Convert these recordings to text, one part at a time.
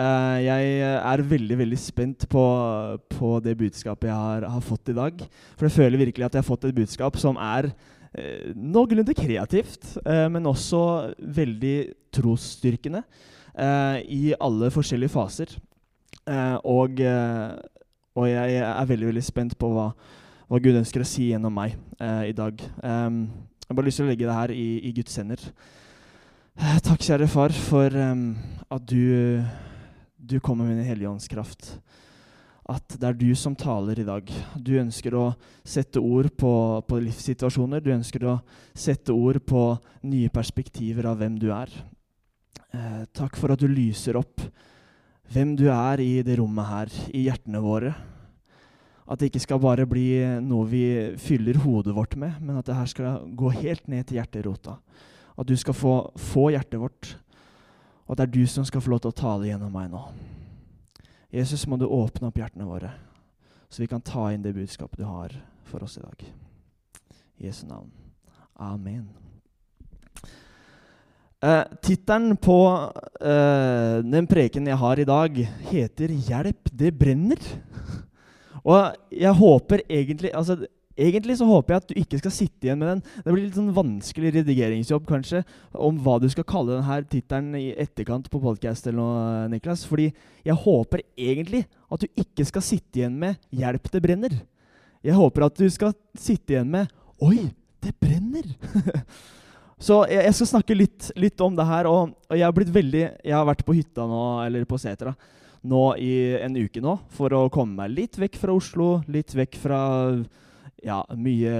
Eh, jeg er veldig veldig spent på, på det budskapet jeg har, har, fått i dag. For jeg føler virkelig at jeg har fått et budskap som er uh, noenlunde kreativt, uh, men også veldig trosstyrkende i alle forskjellige faser. Og, og, jeg er veldig veldig spent på hva, hva Gud ønsker å si gjennom meg i dag. Um, jeg har bare lyst til å legge det her i, i Guds hender. Takk, kjære far, for um, at du du kommer med din hellige ånds kraft. At det er du som taler i dag. Du ønsker å sette ord på, på livssituasjoner. Du ønsker å sette ord på nye perspektiver av hvem du er. Eh, takk for at du lyser opp hvem du er i det rommet her, i hjertene våre. At det ikke skal bare bli noe vi fyller hodet vårt med, men at det her skal gå helt ned til hjerterota. At du skal få, få hjertet vårt og det er du som skal få lov til å tale gjennom meg nå. Jesus, må du åpne opp hjertene våre, så vi kan ta inn det budskapet du har for oss i dag. I Jesu navn. Amen. Uh, Tittelen på uh, den preken jeg har i dag, heter 'Hjelp, det brenner'. Og jeg håper egentlig altså, Egentlig så håper jeg at du ikke skal sitte igjen med den. Det blir litt sånn vanskelig redigeringsjobb kanskje, om hva du skal kalle denne tittelen i etterkant på podkast eller noe, Niklas. Fordi jeg håper egentlig at du ikke skal sitte igjen med 'hjelp, det brenner'. Jeg håper at du skal sitte igjen med 'oi, det brenner'. så jeg, jeg, skal snakke litt, litt, om det her. Og, og jeg har blitt veldig Jeg har vært på hytta nå, eller på setra nå i en uke nå for å komme meg litt vekk fra Oslo, litt vekk fra ja, mye,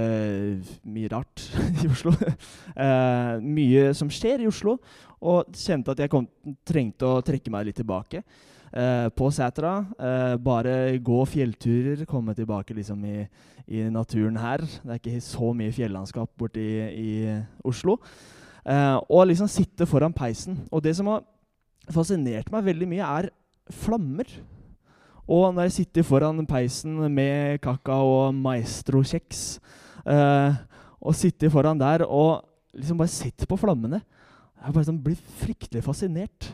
mye rart i Oslo. uh, mye som skjer i Oslo. Og kjente at jeg kom, trengte å trekke meg litt tilbake. uh, på Sætra. Uh, bare gå fjellturer, komme tilbake liksom i, i, naturen her. Det er ikke så mye fjellandskap borti i Oslo. Eh, og liksom sitte foran peisen. Og det som har fascinert meg veldig mye, er flammer. Og når jeg sitter foran peisen med kakao og maestro-kjeks, eh, og sitter foran der og liksom bare sitter på flammene Jeg bare sånn blir fryktelig fascinert.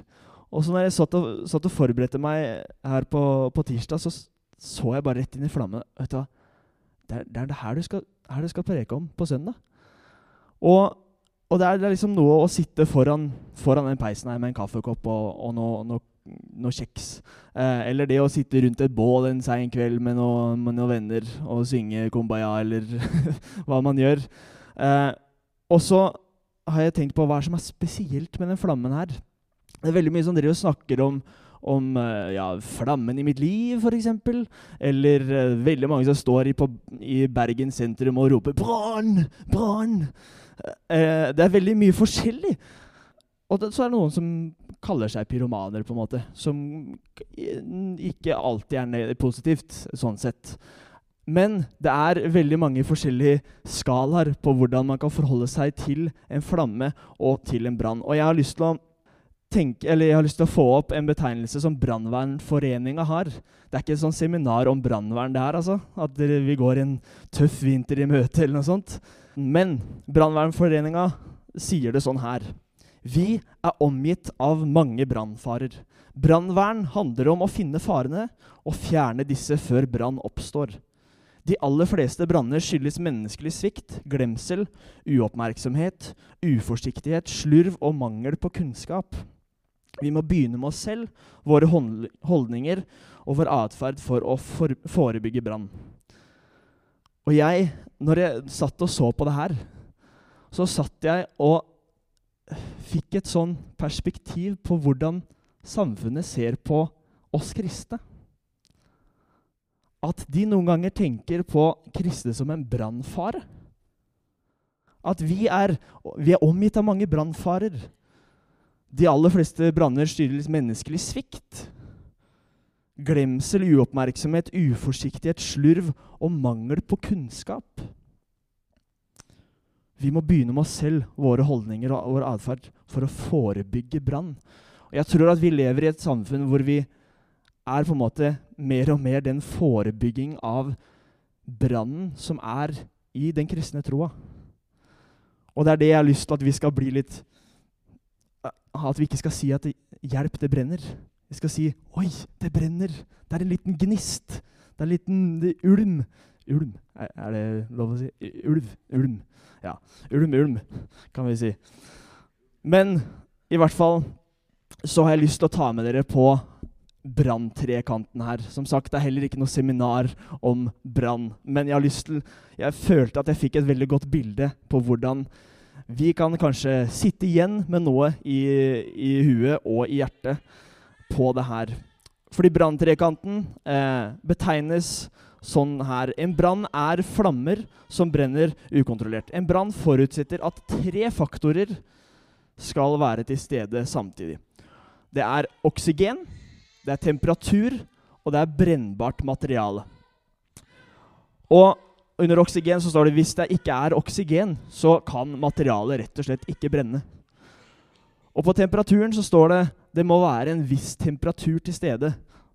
Og så når jeg satt og, satt og forberedte meg her på, på, tirsdag, så så jeg bare rett inn i flammene. Vet du hva? Det er, det er det her du, skal, her du skal preke om på søndag. Og, og det, er, det, er, liksom noe å sitte foran, foran den peisen her med en kaffekopp og, og noe, noe noe kjeks. Eh, eller det å sitte rundt et bål en sein kveld med, noe, med noen venner og synge Kumbaya, eller hva man gjør. Eh, og så har jeg tenkt på hva som er spesielt med den flammen her. Det er veldig mye som dere snakker om om uh, ja, flammen i mitt liv, f.eks. Eller uh, veldig mange som står i, på, i Bergen sentrum og roper 'brann! Brann!' Uh, det er veldig mye forskjellig. Og det, så er det noen som kaller seg pyromaner, på en måte. Som ikke alltid er positivt, sånn sett. Men det er veldig mange forskjellige skalaer på hvordan man kan forholde seg til en flamme og til en brann. Og jeg har lyst til å tenke, jeg har lyst til å få opp en betegnelse som Brannvernforeninga har. Det er ikke et sånt seminar om brannvern, det her, altså. At vi går en tøff vinter i møte, eller noe sånt. Men Brannvernforeninga sier det sånn her. Vi er omgitt av mange brannfarer. Brannvern handler om å finne farene og fjerne disse før brann oppstår. De aller fleste branner skyldes menneskelig svikt, glemsel, uoppmerksomhet, uforsiktighet, slurv og mangel på kunnskap. Vi må begynne med oss selv, våre holdninger og vår atferd for å forebygge brann. Og jeg, når jeg satt og så på det her, så satt jeg og fikk et sånn perspektiv på hvordan samfunnet ser på oss kristne. At de noen ganger tenker på kristne som en brannfare. At vi er, vi er omgitt av mange brannfarer. De aller fleste branner skyldes menneskelig svikt. Glemsel, uoppmerksomhet, uforsiktighet, slurv og mangel på kunnskap. Vi må begynne med oss selv, våre holdninger og vår atferd, for å forebygge brann. Jeg tror at vi lever i et samfunn hvor vi er på en måte mer og mer den forebygging av brannen som er i den kristne troa. Og det er det jeg har lyst til at vi skal bli litt At vi ikke skal si at 'hjelp, det brenner'. Vi skal si 'oi, det brenner'. Det er en liten gnist. Det er en liten ulm. Ulm. Er, det lov å si? Ulv. Ulm. Ja. Ulm, ulm, kan vi si. Men i hvert fall så har jeg lyst til å ta med dere på branntrekanten her. Som sagt, det er heller ikke noe seminar om brann. Men jeg har lyst til Jeg følte at jeg fikk et veldig godt bilde på hvordan vi kan kanskje sitte igjen med noe i, i huet og i hjertet på det her. Fordi branntrekanten eh, betegnes sånn her. En brann er flammer som brenner ukontrollert. En brann forutsetter at tre faktorer skal være til stede samtidig. Det er oksygen, det er temperatur, og det er brennbart materiale. Og under oksygen så står det hvis det ikke er oksygen, så kan materialet rett og slett ikke brenne. Og på temperaturen så står det det må være en viss temperatur til stede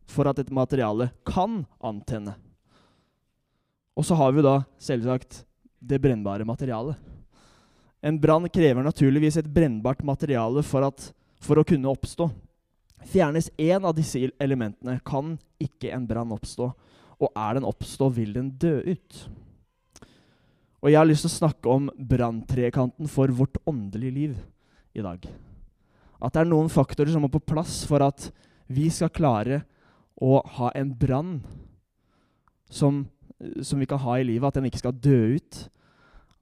for at et materiale kan antenne. Og så har vi da selvsagt det brennbare materialet. En brann krever naturligvis et brennbart materiale for, at, for å kunne oppstå. Fjernes én av disse elementene, kan ikke en brann oppstå. Og er den oppstå, vil den dø ut. Og jeg har lyst til å snakke om branntrekanten for vårt åndelige liv i dag. At det er noen faktorer som må på plass for at vi skal klare å ha en brann som, som, vi kan ha i livet. At den ikke skal dø ut.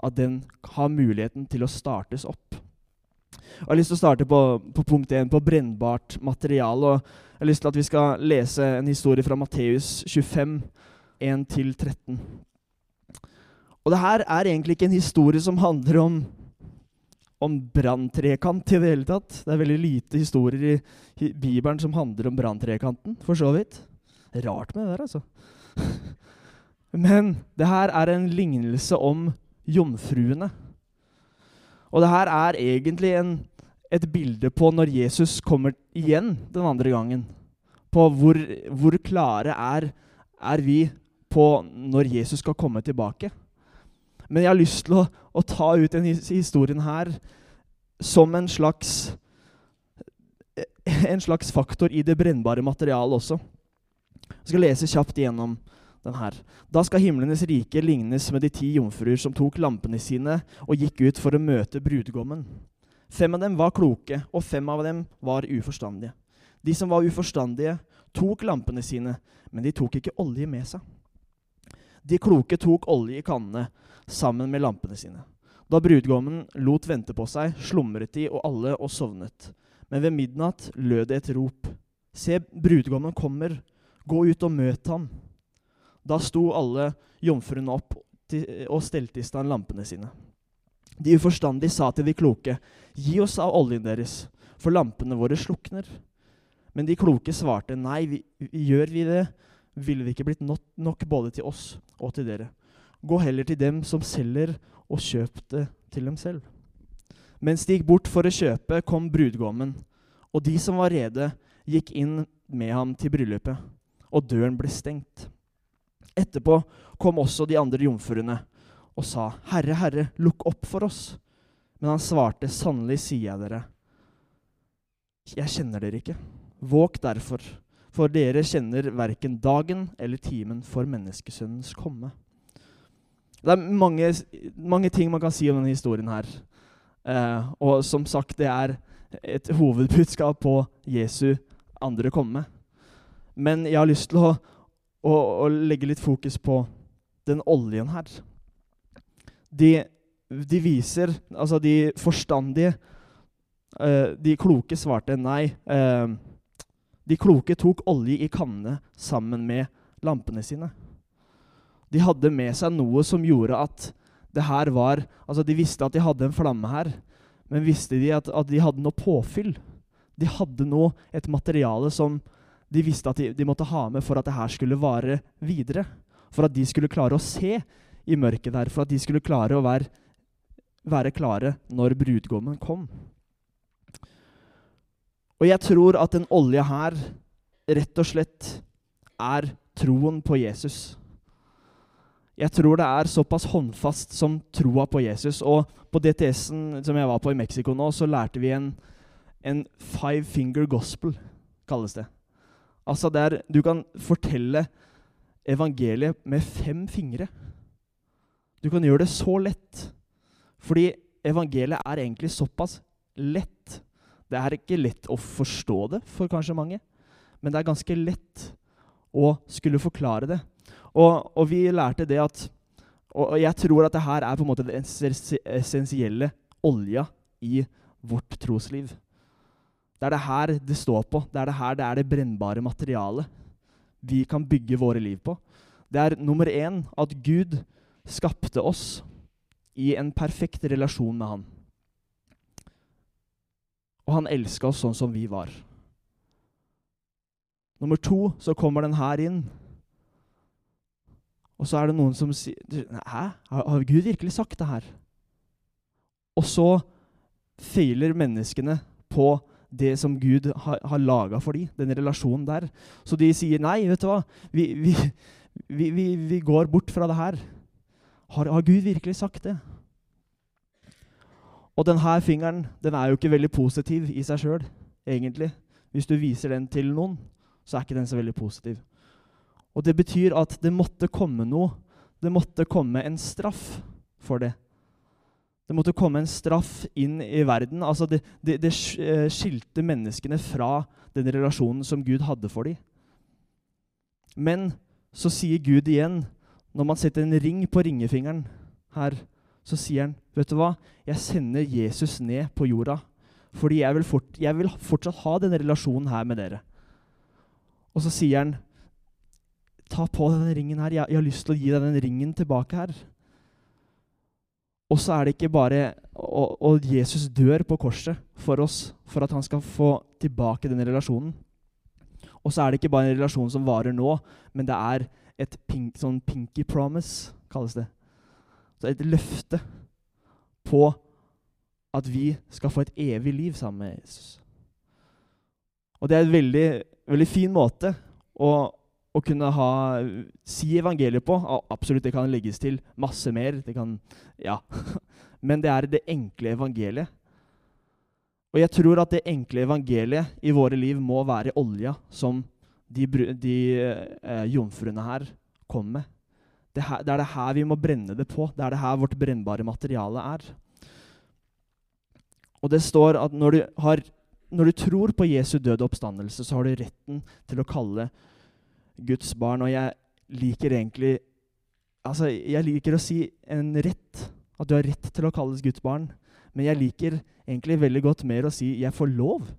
At den har muligheten til å startes opp. Jeg har lyst til å starte på, på punkt 1, på brennbart materiale. og Jeg har lyst til at vi skal lese en historie fra Matteus 25, 1-13. Og det her er egentlig ikke en historie som handler om, om branntrekant i det hele tatt. Det er veldig lite historier i, i Bibelen som handler om branntrekanten, for så vidt. Rart med det der, altså. Men det her er en lignelse om jomfruene. Og det her er egentlig en, et bilde på når Jesus kommer igjen den andre gangen. På hvor, hvor klare er, er, vi på når Jesus skal komme tilbake. Men jeg har lyst til å, å ta ut denne historien her som en slags, en slags faktor i det brennbare materialet også. Jeg skal lese kjapt igjennom den her. Da skal himlenes rike lignes med de ti jomfruer som tok lampene sine og gikk ut for å møte brudgommen. Fem av dem var kloke, og fem av dem var uforstandige. De som var uforstandige, tok lampene sine, men de tok ikke olje med seg. De kloke tok olje i kannene sammen med lampene sine. Da brudgommen lot vente på seg, slumret de og alle og sovnet. Men ved midnatt lød det et rop. Se, brudgommen kommer. Gå ut og møt ham. Da sto alle jomfruene opp og stelte i stand lampene sine. De uforstandige sa til de kloke, gi oss av oljen deres, for lampene våre slukner. Men de kloke svarte, nei, vi, gjør vi det, ville det ikke blitt nok, både til oss og til dere. Gå heller til dem som selger, og kjøp det til dem selv. Mens de gikk bort for å kjøpe, kom brudgommen, og de som var rede, gikk inn med ham til bryllupet, og døren ble stengt. Etterpå kom også de andre jomfruene og sa, Herre, Herre, lukk opp for oss. Men han svarte, Sannelig sier jeg dere, jeg kjenner dere ikke. Våg derfor, for dere kjenner verken dagen eller timen for menneskesønnens komme. Det er mange, mange, ting man kan si om denne historien her. Eh, og som sagt, det er et hovedbudskap på Jesu andre komme. Men jeg har lyst til å og, og legge litt fokus på den oljen her. De, de viser Altså, de forstandige uh, De kloke svarte nei. Uh, de kloke tok olje i kannene sammen med lampene sine. De hadde med seg noe som gjorde at det her var Altså, de visste at de hadde en flamme her, men visste de at, at de hadde noe påfyll De hadde nå et materiale som de visste at de, de måtte ha med for at det her skulle vare videre. For at de skulle klare å se i mørket der. For at de skulle klare å være, være klare når brudgommen kom. Og jeg tror at den olja her rett og slett er troen på Jesus. Jeg tror det er såpass håndfast som troa på Jesus. Og på DTS-en som jeg var på i Mexico nå, så lærte vi en, en five finger gospel, kalles det. Altså der du kan fortelle evangeliet med fem fingre. Du kan gjøre det så lett. Fordi evangeliet er egentlig såpass lett. Det er ikke lett å forstå det for kanskje mange, men det er ganske lett å skulle forklare det. Og, og vi lærte det at Og jeg tror at det her er på en måte den essensielle olja i vårt trosliv. Det er det her det står på. Det er det her det er det brennbare materialet vi kan bygge våre liv på. Det er nummer én at Gud skapte oss i en perfekt relasjon med Han. Og han elska oss sånn som vi var. Nummer to så kommer den her inn. Og så er det noen som sier Hæ? Har Gud virkelig sagt det her? Og så feiler menneskene på det som Gud har, har laga for dem, den relasjonen der. Så de sier nei, vet du hva, vi, vi, vi, vi går bort fra det her. Har, har, Gud virkelig sagt det? Og denne fingeren den er jo ikke veldig positiv i seg sjøl, egentlig. Hvis du viser den til noen, så er ikke den så veldig positiv. Og det betyr at det måtte komme noe. Det måtte komme en straff for det. Det måtte komme en straff inn i verden. Altså det, det, det, eh, skilte menneskene fra den relasjonen som Gud hadde for dem. Men så sier Gud igjen, når man setter en ring på ringefingeren her, så sier han, 'Vet du hva? Jeg sender Jesus ned på jorda.' Fordi jeg vil, fort, jeg vil fortsatt ha denne relasjonen her med dere. Og så sier han, 'Ta på denne ringen her. Jeg, jeg har lyst til å gi deg den ringen tilbake her.' Og så er det ikke bare Og, og Jesus dør på korset for oss for at han skal få tilbake den relasjonen. Og så er det ikke bare en relasjon som varer nå, men det er et pink, sånn pinky promise, kalles det. Så et løfte på at vi skal få et evig liv sammen med Jesus. Og det er en veldig, veldig fin måte å, å kunne ha, si evangeliet på. Absolutt, det kan legges til masse mer. Det kan, ja. Men det er det enkle evangeliet. Og jeg tror at det enkle evangeliet i våre liv må være olja som de, de eh, jomfruene her kommer med. Det, her, det, er det her vi må brenne det på. Det er det her vårt brennbare materiale er. Og det står at når du, har, når du tror på Jesu døde oppstandelse, så har du retten til å kalle Guds barn. Og jeg liker egentlig Altså, jeg liker å si en rett. At du har rett til å kalles Guds barn. Men jeg liker egentlig veldig godt mer å si 'jeg får lov'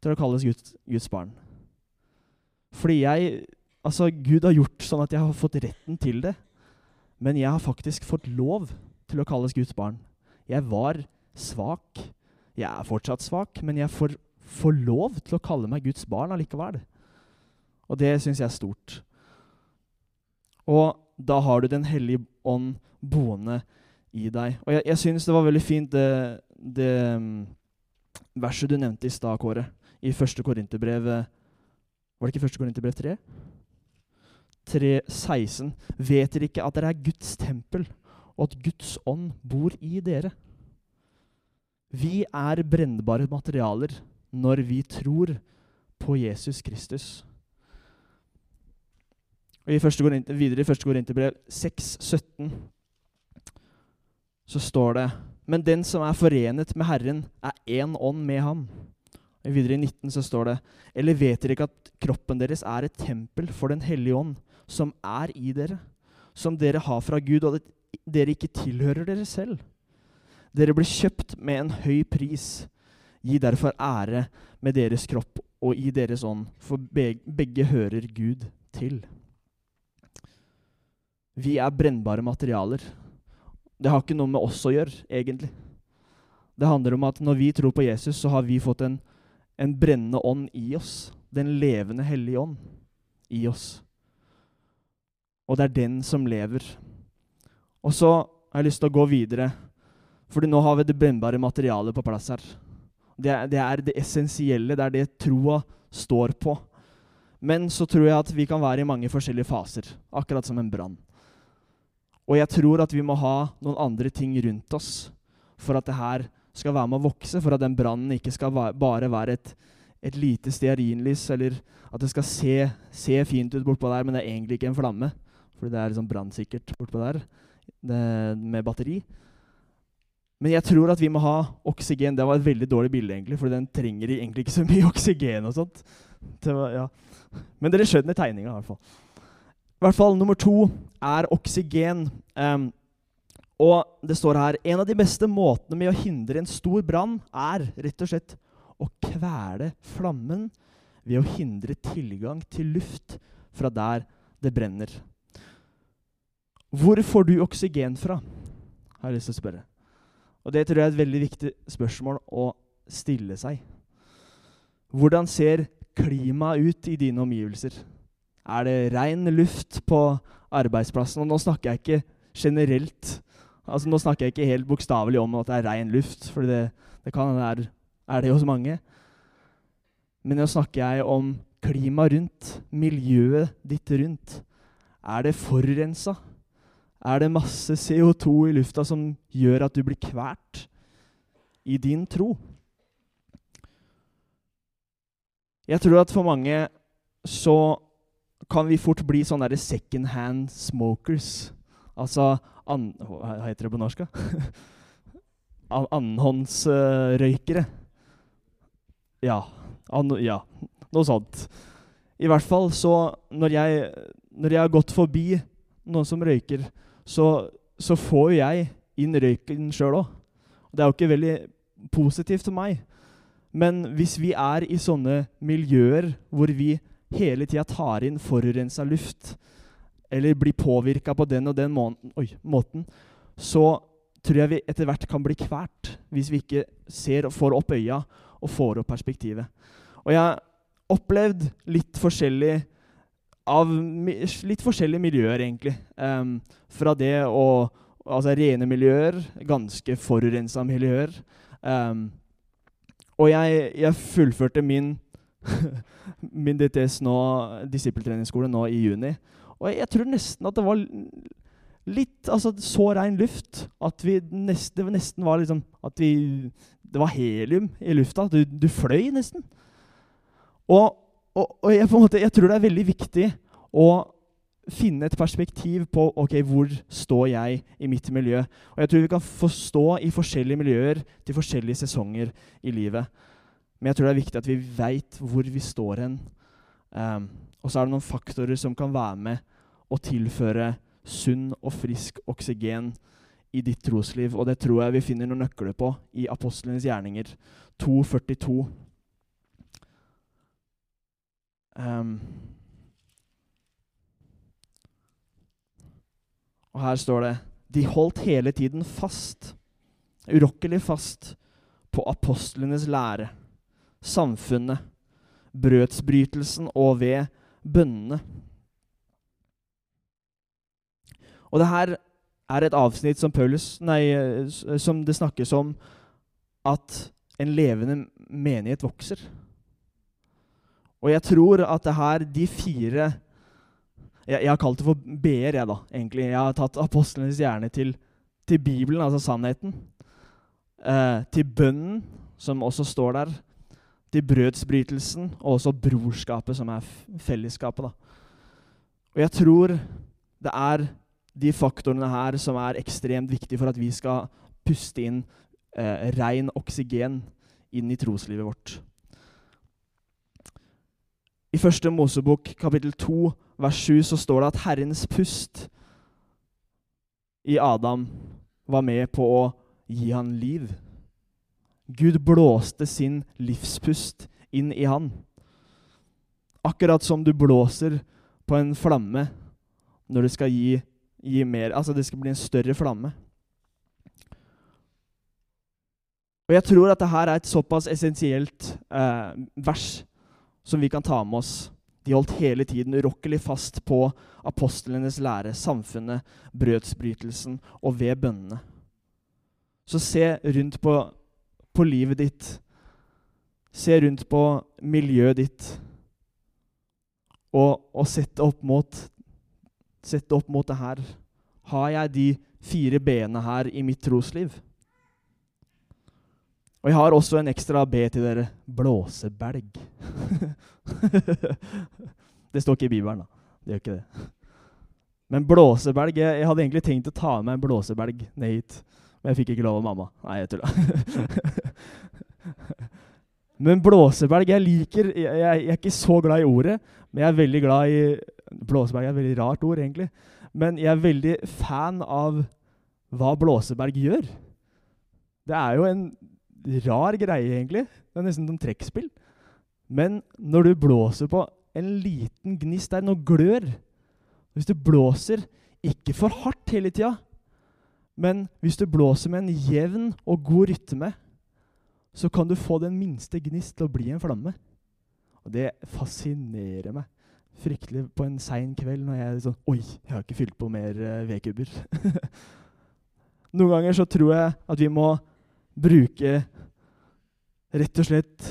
til å kalles Guds, Guds barn. Fordi jeg Altså, Gud har gjort sånn at jeg har fått retten til det. Men jeg har faktisk fått lov til å kalles Guds barn. Jeg var svak. Jeg er fortsatt svak, men jeg får, får lov til å kalle meg Guds barn allikevel. Og det syns jeg er stort. Og da har du Den hellige ånd boende i deg. Og jeg, jeg syns det var veldig fint det, det um, verset du nevnte i stad, Kåre, i første Korinterbrev Var det ikke første Korinterbrev 3? 3,16. Vet dere ikke at dere er Guds tempel, og at Guds ånd bor i dere? Vi er brennbare materialer når vi tror på Jesus Kristus. Og i første videre i 1. Korinterbrev 6,17 så står det Men den som er forenet med Herren, er én ånd med ham. Og videre i 19 så står det Eller vet dere ikke at kroppen deres er et tempel for Den hellige ånd, som er i dere, som dere har fra Gud, og at dere ikke tilhører dere selv? Dere ble kjøpt med en høy pris. Gi derfor ære med deres kropp og i deres ånd, for begge hører Gud til. Vi er brennbare materialer. Det har ikke noe med oss å gjøre, egentlig. Det handler om at når vi tror på Jesus, så har vi fått en, en brennende ånd i oss. Den levende hellige ånd i oss. Og det er den som lever. Og så har jeg lyst til å gå videre, fordi nå har vi det brennbare materialet på plass her. Det det er det essensielle, det er det troa står på. Men så tror jeg at vi kan være i mange forskjellige faser, akkurat som en brann. Og jeg tror at vi må ha noen andre ting rundt oss for at det her skal være med å vokse, for at den brannen ikke skal bare være et, et lite stearinlys, eller at det skal se, se fint ut bortpå der, men det er egentlig ikke en flamme. Fordi det er liksom brannsikkert bortpå der det, med batteri. Men jeg tror at vi må ha oksygen. Det var et veldig dårlig bilde, egentlig, for den trenger egentlig ikke så mye oksygen og sånt. Var, ja. Men dere skjønner tegninga, i hvert fall. I hvert fall nummer to er oksygen. Um, og det står her en av de beste måtene med å hindre en stor brann er rett og slett å kvele flammen ved å hindre tilgang til luft fra der det brenner. Hvor får du oksygen fra? har jeg lyst til å spørre. Og det tror jeg er et veldig viktig spørsmål å stille seg. Hvordan ser klimaet ut i dine omgivelser? Er det ren luft på arbeidsplassen? Og nå snakker jeg ikke generelt. Altså Nå snakker jeg ikke helt bokstavelig om at det er ren luft, for det, det kan være er det hos mange. Men nå snakker jeg om klimaet rundt, miljøet ditt rundt. Er det forurensa? Er det masse CO2 i lufta som gjør at du blir kvært i din tro? Jeg tror at for mange så kan vi fort bli sånne der second hand smokers. Altså an, Hva heter det på norsk? An, Annenhåndsrøykere. ja. An, ja. Noe sånt. I hvert fall så når jeg, når jeg har gått forbi noen som røyker, så, så får jo jeg inn røyken sjøl òg. Det er jo ikke veldig positivt for meg. Men hvis vi er i sånne miljøer hvor vi hele tida tar inn forurensa luft, eller blir påvirka på den og den oi, måten, så tror jeg vi etter hvert kan bli kvært hvis vi ikke ser og får opp øya og får opp perspektivet. Og jeg har opplevd litt forskjellig av litt forskjellige miljøer, egentlig. Um, fra det å Altså rene miljøer, ganske forurensa miljøer. Um, og jeg, jeg, fullførte min, min DTS nå, disippeltreningsskole nå i juni. Og jeg, jeg, tror nesten at det var litt altså så rein luft at vi nest, det nesten var liksom at vi Det var helium i lufta. Du, du fløy nesten. Og og, og jeg, måte, jeg, tror det er veldig viktig å finne et perspektiv på ok, hvor står jeg i mitt miljø. Og jeg tror vi kan forstå i forskjellige miljøer til forskjellige sesonger i livet. Men jeg tror det er viktig at vi veit hvor vi står hen. Um, og så er det noen faktorer som kan være med å tilføre sunn og frisk oksygen i ditt trosliv. Og det tror jeg vi finner noen nøkler på i apostlenes gjerninger 242. Um, og her står det De holdt hele tiden fast, urokkelig fast, på apostlenes lære, samfunnet, brødsbrytelsen og ved bønnene. Og det her er et avsnitt som, Paulus, nei, som det snakkes om at en levende menighet vokser. Og jeg tror at det her, de fire jeg, jeg, har kalt det for b-er, jeg, da. egentlig. Jeg har tatt apostlenes hjerne til, til Bibelen, altså sannheten. Eh, til bønnen, som også står der. Til brødsbrytelsen, og også brorskapet, som er fellesskapet. da. Og jeg tror det er de faktorene her som er ekstremt viktige for at vi skal puste inn eh, ren oksygen inn i troslivet vårt. I første Mosebok kapittel 2 vers 7 så står det at Herrens pust i Adam var med på å gi han liv. Gud blåste sin livspust inn i han. Akkurat som du blåser på en flamme når det skal gi, gi mer Altså det skal bli en større flamme. Og jeg tror at dette er et såpass essensielt eh, vers som vi kan ta med oss. De holdt hele tiden urokkelig fast på apostlenes lære, samfunnet, brødsbrytelsen og ved bønnene. Så se rundt på, på livet ditt. Se rundt på miljøet ditt. Og, og sett opp mot Sett opp mot det her. Har jeg de fire b-ene her i mitt trosliv? Og jeg har også en ekstra B til dere. Blåsebelg. det står ikke i Bibelen, da. Det gjør ikke det. Men blåsebelg jeg, jeg, hadde egentlig tenkt å ta med en blåsebelg ned hit. Men jeg fikk ikke lov av mamma. Nei, jeg tulla. men blåsebelg Jeg liker jeg, jeg, er ikke så glad i ordet, men jeg er veldig glad i Blåsebelg er et veldig rart ord, egentlig. Men jeg er veldig fan av hva blåsebelg gjør. Det er jo en rar greie, egentlig. Det er nesten som trekkspill. Men når du blåser på en liten gnist der, noe glør Hvis du blåser ikke for hardt hele tida, men hvis du blåser med en jevn og god rytme, så kan du få den minste gnist til å bli en flamme. Og det fascinerer meg fryktelig på en sein kveld når jeg er sånn Oi, jeg har ikke fylt på mer uh, vedkubber. Noen ganger så tror jeg at vi må bruke rett og slett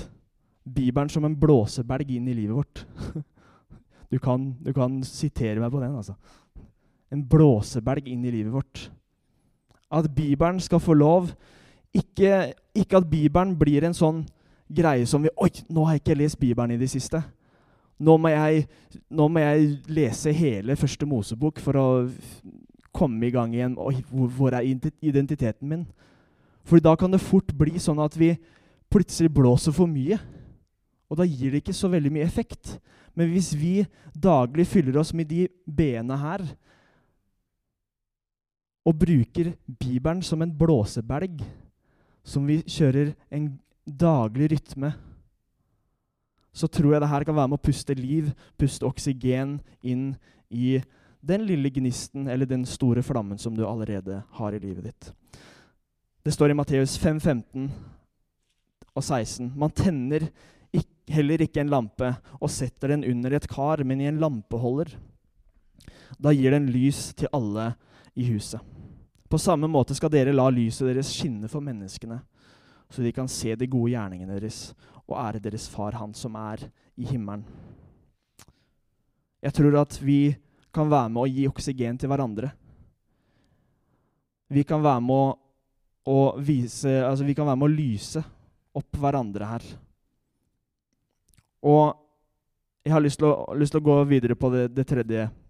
Bibelen som en blåsebelg inn i livet vårt. Du kan, du kan sitere meg på den. altså. En blåsebelg inn i livet vårt. At Bibelen skal få lov ikke, ikke at Bibelen blir en sånn greie som vi Oi, nå har jeg ikke lest Bibelen i det siste. Nå må jeg, nå må jeg lese hele første Mosebok for å komme i gang igjen. Oi, hvor, er identiteten min? For da kan det fort bli sånn at vi plutselig blåser for mye. Og da gir det ikke så veldig mye effekt. Men hvis vi daglig fyller oss med de b-ene her, og bruker Bibelen som en blåsebelg, som vi kjører en daglig rytme, så tror jeg det her kan være med å puste liv, puste oksygen inn i den lille gnisten eller den store flammen som du allerede har i livet ditt. Det står i Matteus 5, 15 og 16. Man tenner heller ikke en lampe og setter den under et kar, men i en lampeholder. Da gir den lys til alle i huset. På samme måte skal dere la lyset deres skinne for menneskene, så de kan se de gode gjerningene deres og ære deres far, han som er i himmelen. Jeg tror at vi kan være med å gi oksygen til hverandre. Vi kan være med å å vise Altså, vi kan være med å lyse opp hverandre her. Og jeg har lyst til å, lyst til å gå videre på det, det, tredje punktet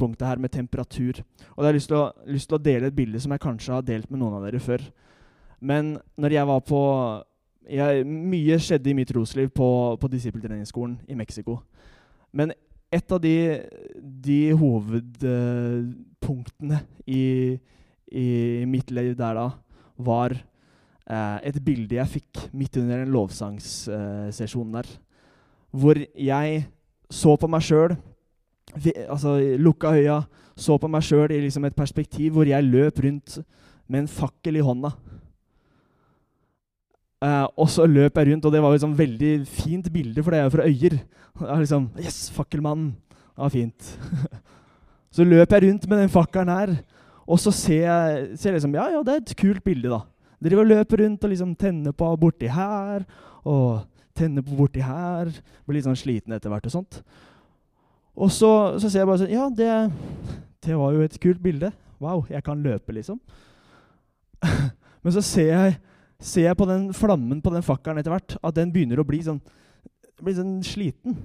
her, med temperatur. Og jeg har lyst til, å, lyst til, å, dele et bilde som jeg kanskje har delt med noen av dere før. Men når jeg var på jeg, Mye skjedde i mitt trosliv på, på disippeltreningsskolen i Mexico. Men et av de, de hovedpunktene i, i mitt liv der da, var eh, et bilde jeg fikk midt under en lovsangssesjon der. Hvor jeg så på meg sjøl, altså lukka øya, så på meg sjøl i liksom et perspektiv hvor jeg løp rundt med en fakkel i hånda. Eh, og så løp jeg rundt, og det var sånn veldig fint bilde, for det er jo fra Øyer. Det er liksom, Yes, fakkelmannen! Det var fint. så løp jeg rundt med den fakkelen her. Og så ser jeg, ser liksom, ja, ja, det er et kult bilde, da. Driver og løper rundt og liksom tenner på borti her og tenner på borti her. Blir litt sånn sliten etter hvert og sånt. Og så, så, ser jeg bare sånn Ja, det, det var jo et kult bilde. Wow, jeg kan løpe, liksom. Men så ser jeg, ser jeg, på den flammen på den fakkelen etter hvert at den begynner å bli sånn, bli sånn sliten.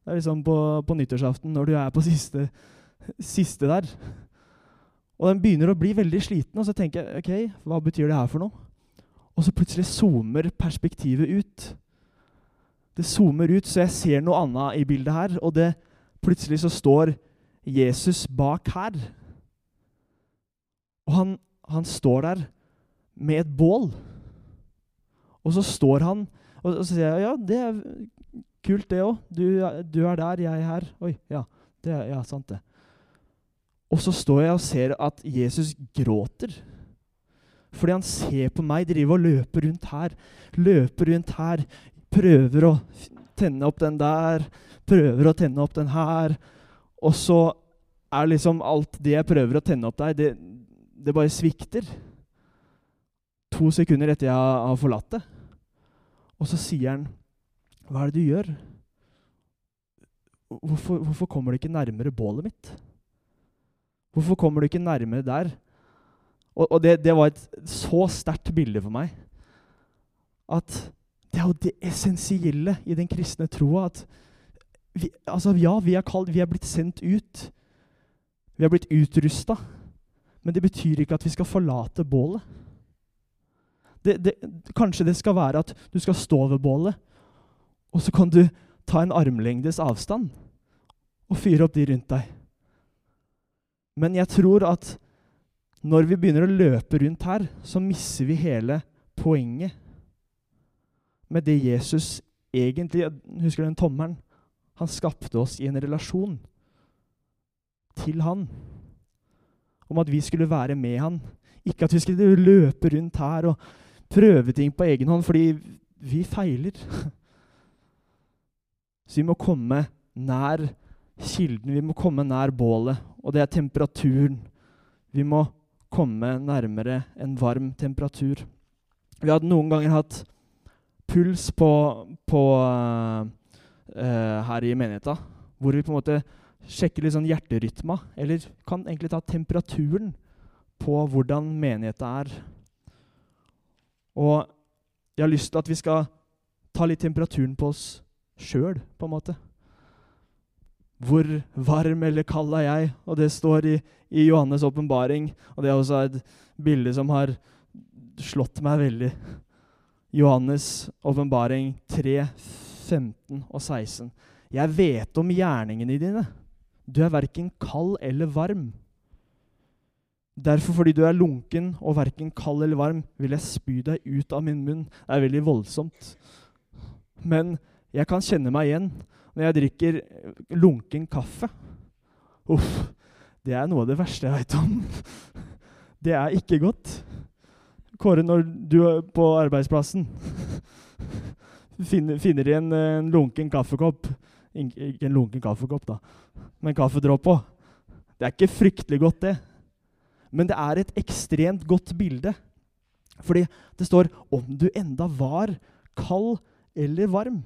Det er liksom på, på nyttårsaften når du er på siste, siste der. Og den begynner å bli veldig sliten, og så tenker jeg ok, hva betyr det her for noe? Og så plutselig zoomer perspektivet ut. Det zoomer ut, så jeg ser noe annet i bildet her. Og det, plutselig så står Jesus bak her. Og han, han står der med et bål. Og så står han Og, og så sier jeg ja, det er kult, det òg. Du, du, er der, jeg er her. Oi, ja. Det, ja, sant det. Og så står jeg og ser at Jesus gråter. Fordi han ser på meg drive og løpe rundt her. Løpe rundt her. Prøver å tenne opp den der. Prøver å tenne opp den her. Og så er liksom alt det jeg prøver å tenne opp der, det, det bare svikter. To sekunder etter jeg har forlatt det. Og så sier han, 'Hva er det du gjør?' Hvorfor, hvorfor kommer du ikke nærmere bålet mitt? Hvorfor kommer du ikke nærmere der? Og, og det, det, var et så sterkt bilde for meg. At det er jo det essensielle i den kristne troa. At vi, altså, ja, vi er, kalt, vi er blitt sendt ut. Vi er blitt utrusta. Men det betyr ikke at vi skal forlate bålet. Det, det, kanskje det skal være at du skal stå ved bålet, og så kan du ta en armlengdes avstand og fyre opp de rundt deg. Men jeg tror at når vi begynner å løpe rundt her, så mister vi hele poenget med det Jesus egentlig Husker du den tommelen? Han skapte oss i en relasjon til han. Om at vi skulle være med han. Ikke at vi skulle løpe rundt her og prøve ting på egen hånd, fordi vi feiler. Så vi må komme nær kilden, vi må komme nær bålet. Og det er temperaturen. Vi må komme nærmere en varm temperatur. Vi hadde noen ganger hatt puls på, på uh, uh, her i menigheta, hvor vi på en måte sjekker litt sånn hjerterytma, eller kan egentlig ta temperaturen på hvordan menigheta er. Og jeg har lyst til at vi skal ta litt temperaturen på oss sjøl, på en måte. Hvor varm eller kald er jeg? Og det står i, i Johannes' åpenbaring. Og det er også et bilde som har slått meg veldig. Johannes' åpenbaring 3, 15 og 16. Jeg vet om gjerningene dine. Du er verken kald eller varm. Derfor, fordi du er lunken og verken kald eller varm, vil jeg spy deg ut av min munn. Det er veldig voldsomt. Men jeg kan kjenne meg igjen når jeg drikker lunken kaffe. Uff, det er noe av det verste jeg veit om. Det er ikke godt. Kåre, når du er på arbeidsplassen finner, finner de en, en, lunken kaffekopp Ikke en lunken kaffekopp, da, men kaffedråpa. Det er ikke fryktelig godt, det. Men det er et ekstremt godt bilde. Fordi det står 'om du enda var kald eller varm'.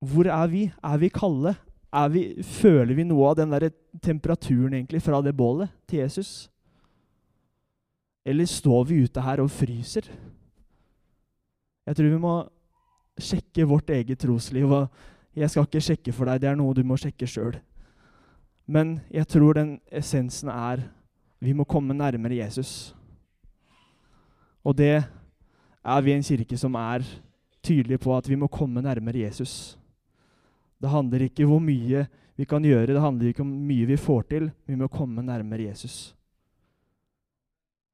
Hvor er vi? Er vi kalde? Er vi, føler vi noe av den der temperaturen egentlig fra det bålet til Jesus? Eller står vi ute her og fryser? Jeg tror vi må sjekke vårt eget trosliv. og Jeg skal ikke sjekke for deg, det er noe du må sjekke sjøl. Men jeg tror den essensen er vi må komme nærmere Jesus. Og det er vi en kirke som er tydelige på at vi må komme nærmere Jesus. Det handler ikke hvor mye vi kan gjøre, det handler ikke om hvor mye vi får til. Vi må komme nærmere Jesus.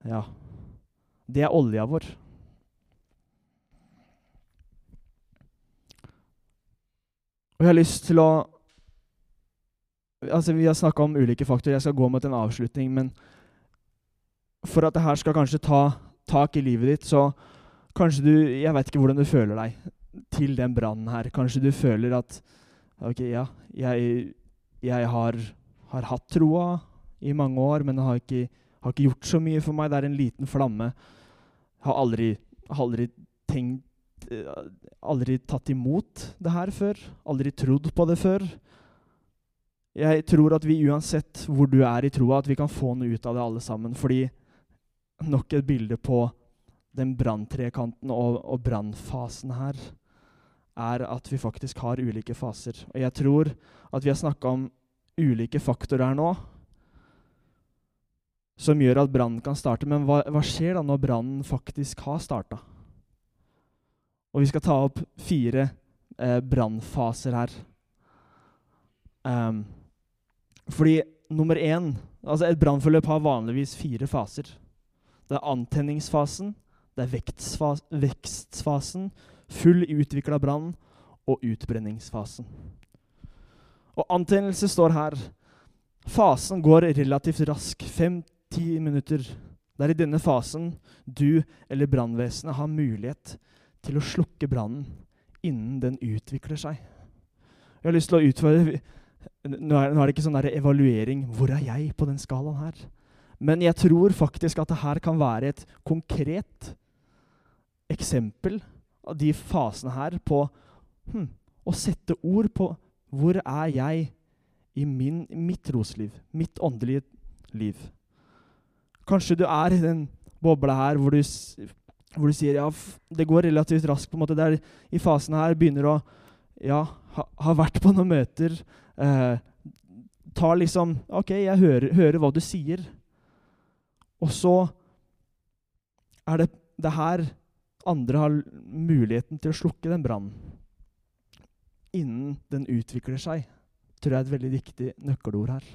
Ja, det er olja vår. Og jeg har lyst til å altså Vi har snakka om ulike faktorer. Jeg skal gå mot en avslutning. Men for at det her skal kanskje ta tak i livet ditt, så kanskje du Jeg vet ikke hvordan du føler deg til den brannen her. Kanskje du føler at Ok, ja, jeg, jeg har, har, hatt troa i mange år, men har ikke, har ikke, gjort så mye for meg. Det er en liten flamme. Har aldri, aldri tenkt eh, Aldri tatt imot det her før. Aldri trodd på det før. Jeg tror at vi uansett hvor du er i troa, at vi kan få noe ut av det alle sammen. Fordi nok et bilde på den branntrekanten og, og brannfasen her er at vi faktisk har ulike faser. Og jeg tror at vi har snakka om ulike faktorer her nå som gjør at brannen kan starte. Men hva, hva, skjer da når brannen faktisk har starta? Og vi skal ta opp fire eh, brannfaser her. Um, fordi nummer én altså Et brannforløp har vanligvis fire faser. Det er antenningsfasen, det er vekstfasen, full utvikla brann og utbrenningsfasen. Og antennelse står her. Fasen går relativt rask. Fem-ti minutter. Det er i denne fasen du eller brannvesenet har mulighet til å slukke brannen innen den utvikler seg. Jeg har lyst til å utfordre Nå er, det ikke sånn evaluering. Hvor er jeg på den skalaen her? Men jeg tror faktisk at det her kan være et konkret eksempel av de fasene her på hm, å sette ord på hvor er jeg i min, mitt trosliv, mitt åndelige liv. Kanskje du er i den bobla her hvor du, hvor du sier ja, det går relativt raskt. på en måte, der I fasen her begynner å ja, ha, ha vært på noen møter. Eh, tar liksom OK, jeg hører, hører, hva du sier. Og så er det det her andre har muligheten til å slukke den brannen. Innen den utvikler seg, tror jeg er et veldig viktig nøkkelord her.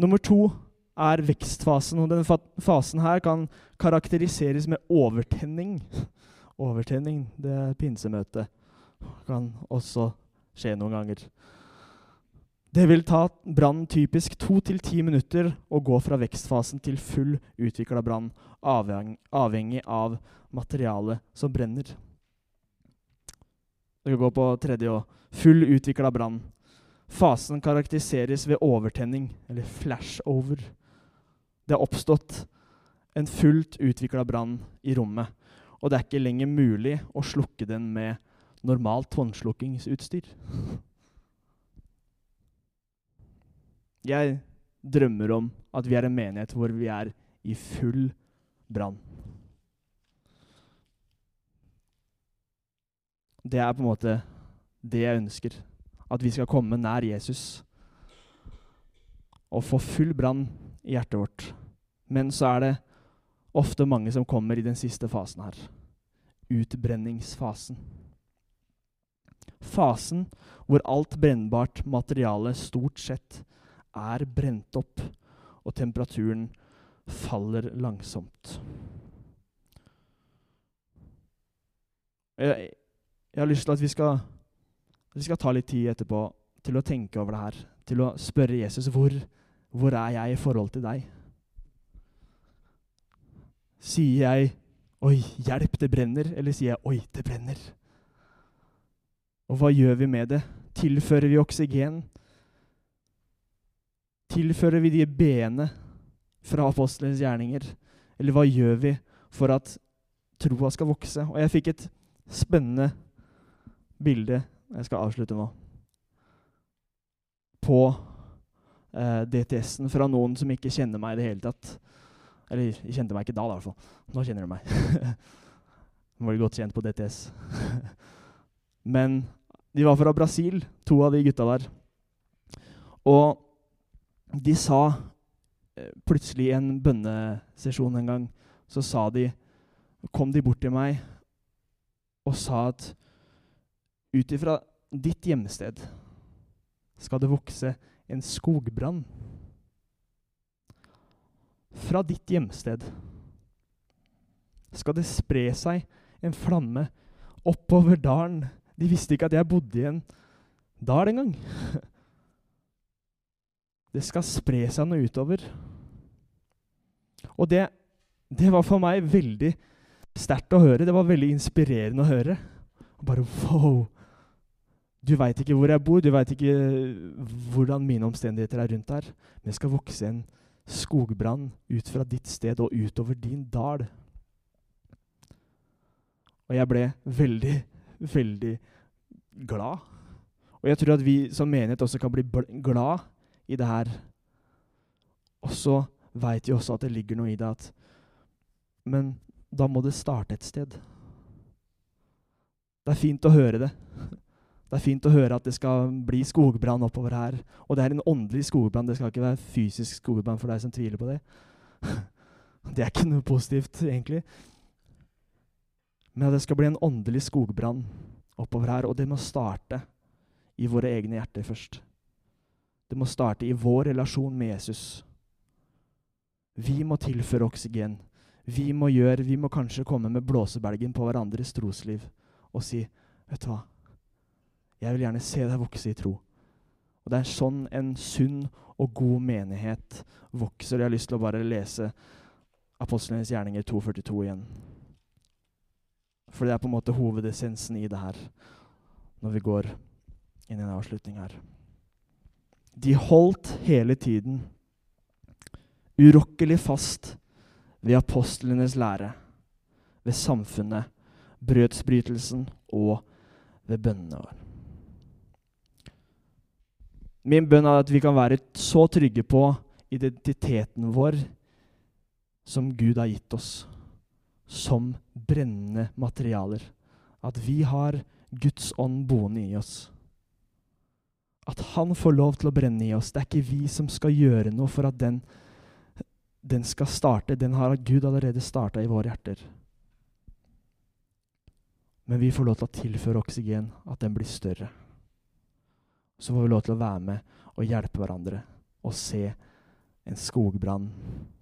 Nummer to er vekstfasen. og Denne fasen her kan karakteriseres med overtenning. Overtenning, det er pinsemøte. Kan også skje noen ganger. Det vil ta brannen typisk to til ti minutter å gå fra vekstfasen til full utvikla brann, avhengig, av materialet som brenner. Det kan gå på tredje òg. Full utvikla brann. Fasen karakteriseres ved overtenning, eller flashover. Det har oppstått en fullt utvikla brann i rommet, og det er ikke lenger mulig å slukke den med normalt håndslukkingsutstyr. Jeg drømmer om at vi er en menighet hvor vi er i full brann. Det er på en måte det jeg ønsker. At vi skal komme nær Jesus og få full brann i hjertet vårt. Men så er det ofte mange som kommer i den siste fasen her. Utbrenningsfasen. Fasen hvor alt brennbart materiale stort sett er brent opp, og temperaturen faller langsomt. Jeg, jeg, har lyst til at vi skal, vi skal ta litt tid etterpå til å tenke over det her. Til å spørre Jesus hvor, hvor er jeg i forhold til deg? Sier jeg 'oi, hjelp, det brenner', eller sier jeg 'oi, det brenner'? Og hva gjør vi med det? Tilfører vi oksygen? Tilfører vi de b-ene fra apostelens gjerninger? Eller hva gjør vi for at troa skal vokse? Og jeg fikk et spennende bilde Jeg skal avslutte nå. På eh, DTS-en fra noen som ikke kjenner meg i det hele tatt. Eller de kjente meg ikke da, i hvert fall. Nå kjenner de meg. Nå var de godt kjent på DTS. Men de var fra Brasil, to av de gutta der. Og de sa eh, plutselig i en bønnesesjon en gang, så sa de Kom de bort til meg og sa at ut ifra ditt hjemsted skal det vokse en skogbrann. Fra ditt hjemsted skal det spre seg en flamme oppover dalen. De visste ikke at jeg bodde i en dal engang. Det skal spre seg noe utover. Og det, det var for meg veldig sterkt å høre. Det var veldig inspirerende å høre. Bare wow! Du veit ikke hvor jeg bor, du veit ikke hvordan mine omstendigheter er rundt her. Men det skal vokse en skogbrann ut fra ditt sted og utover din dal. Og jeg ble veldig, veldig glad. Og jeg tror at vi som menighet også kan bli glad i det her. Og så veit vi også at det ligger noe i det at Men da må det starte et sted. Det er fint å høre det. Det er fint å høre at det skal bli skogbrann oppover her. Og det er en åndelig skogbrann. Det skal ikke være fysisk skogbrann for deg som tviler på det. Det er ikke noe positivt, egentlig. Men det skal bli en åndelig skogbrann oppover her, og det må starte i våre egne hjerter først. Det må starte i vår relasjon med Jesus. Vi må tilføre oksygen. Vi må gjøre, vi må kanskje komme med blåsebelgen på hverandres trosliv og si, 'Vet du hva? Jeg vil gjerne se deg vokse i tro.' Og det er sånn en sunn og god menighet vokser. Jeg har lyst til å bare lese Apostlenes gjerninger 2.42 igjen. For det er på en måte hovedessensen i det her, når vi går inn i en avslutning her. De holdt hele tiden urokkelig fast ved apostlenes lære, ved samfunnet, brødsbrytelsen og ved bønnene våre. Min bønn er at vi kan være så trygge på identiteten vår som Gud har gitt oss, som brennende materialer. At vi har Guds ånd boende i oss. At Han får lov til å brenne i oss. Det er ikke vi som skal gjøre noe for at den, den skal starte. Den har Gud allerede starta i våre hjerter. Men vi får lov til å tilføre oksygen, at den blir større. Så får vi lov til å være med og hjelpe hverandre og se en skogbrann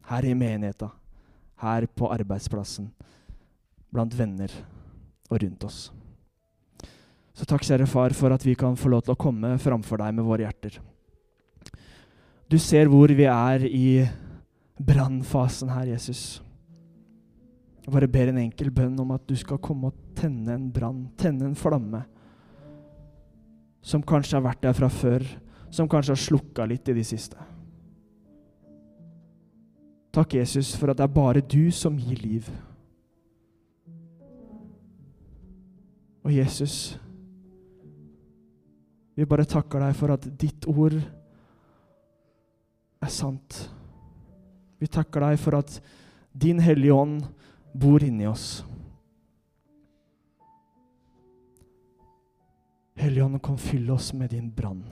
her i menigheta, her på arbeidsplassen, blant venner og rundt oss. Så takk, kjære far, for at vi kan få lov til å komme framfor deg med våre hjerter. Du ser hvor vi er i brannfasen her, Jesus. Jeg bare ber en enkel bønn om at du skal komme og tenne en brann, tenne en flamme, som kanskje har vært der fra før, som kanskje har slukka litt i det siste. Takk, Jesus, for at det er bare du som gir liv. Og Jesus, vi bare takker deg for at ditt ord er sant. Vi takker deg for at din Hellige Ånd bor inni oss. Hellige Ånd, kom fylle oss med din brann.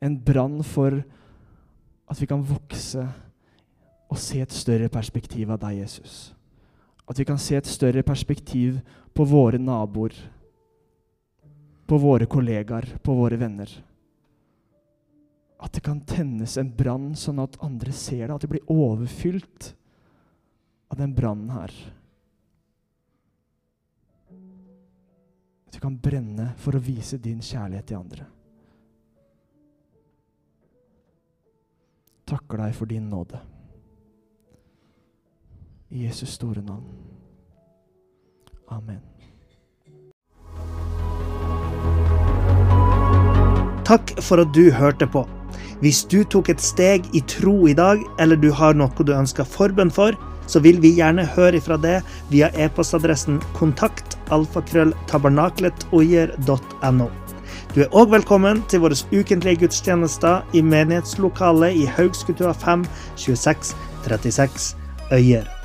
En brann for at vi kan vokse og se et større perspektiv av deg, Jesus. At vi kan se et større perspektiv på våre naboer, på våre kollegaer, på våre venner. At det kan tennes en brann, sånn at andre ser det, at de blir overfylt av den brannen her. Vi kan brenne for å vise din kjærlighet til andre. Takker deg for din nåde. I Jesus store navn. Amen. Takk for at du hørte på. Hvis du tok et steg i tro i dag, eller du har noe du ønsker forbønn for, så vil vi gjerne høre ifra det via e-postadressen kontakt alfakrølltabernaklet.oier.no. Du er òg velkommen til våre ukentlige gudstjenester i menighetslokalet i Haugskutua 5 26 36 Øyer.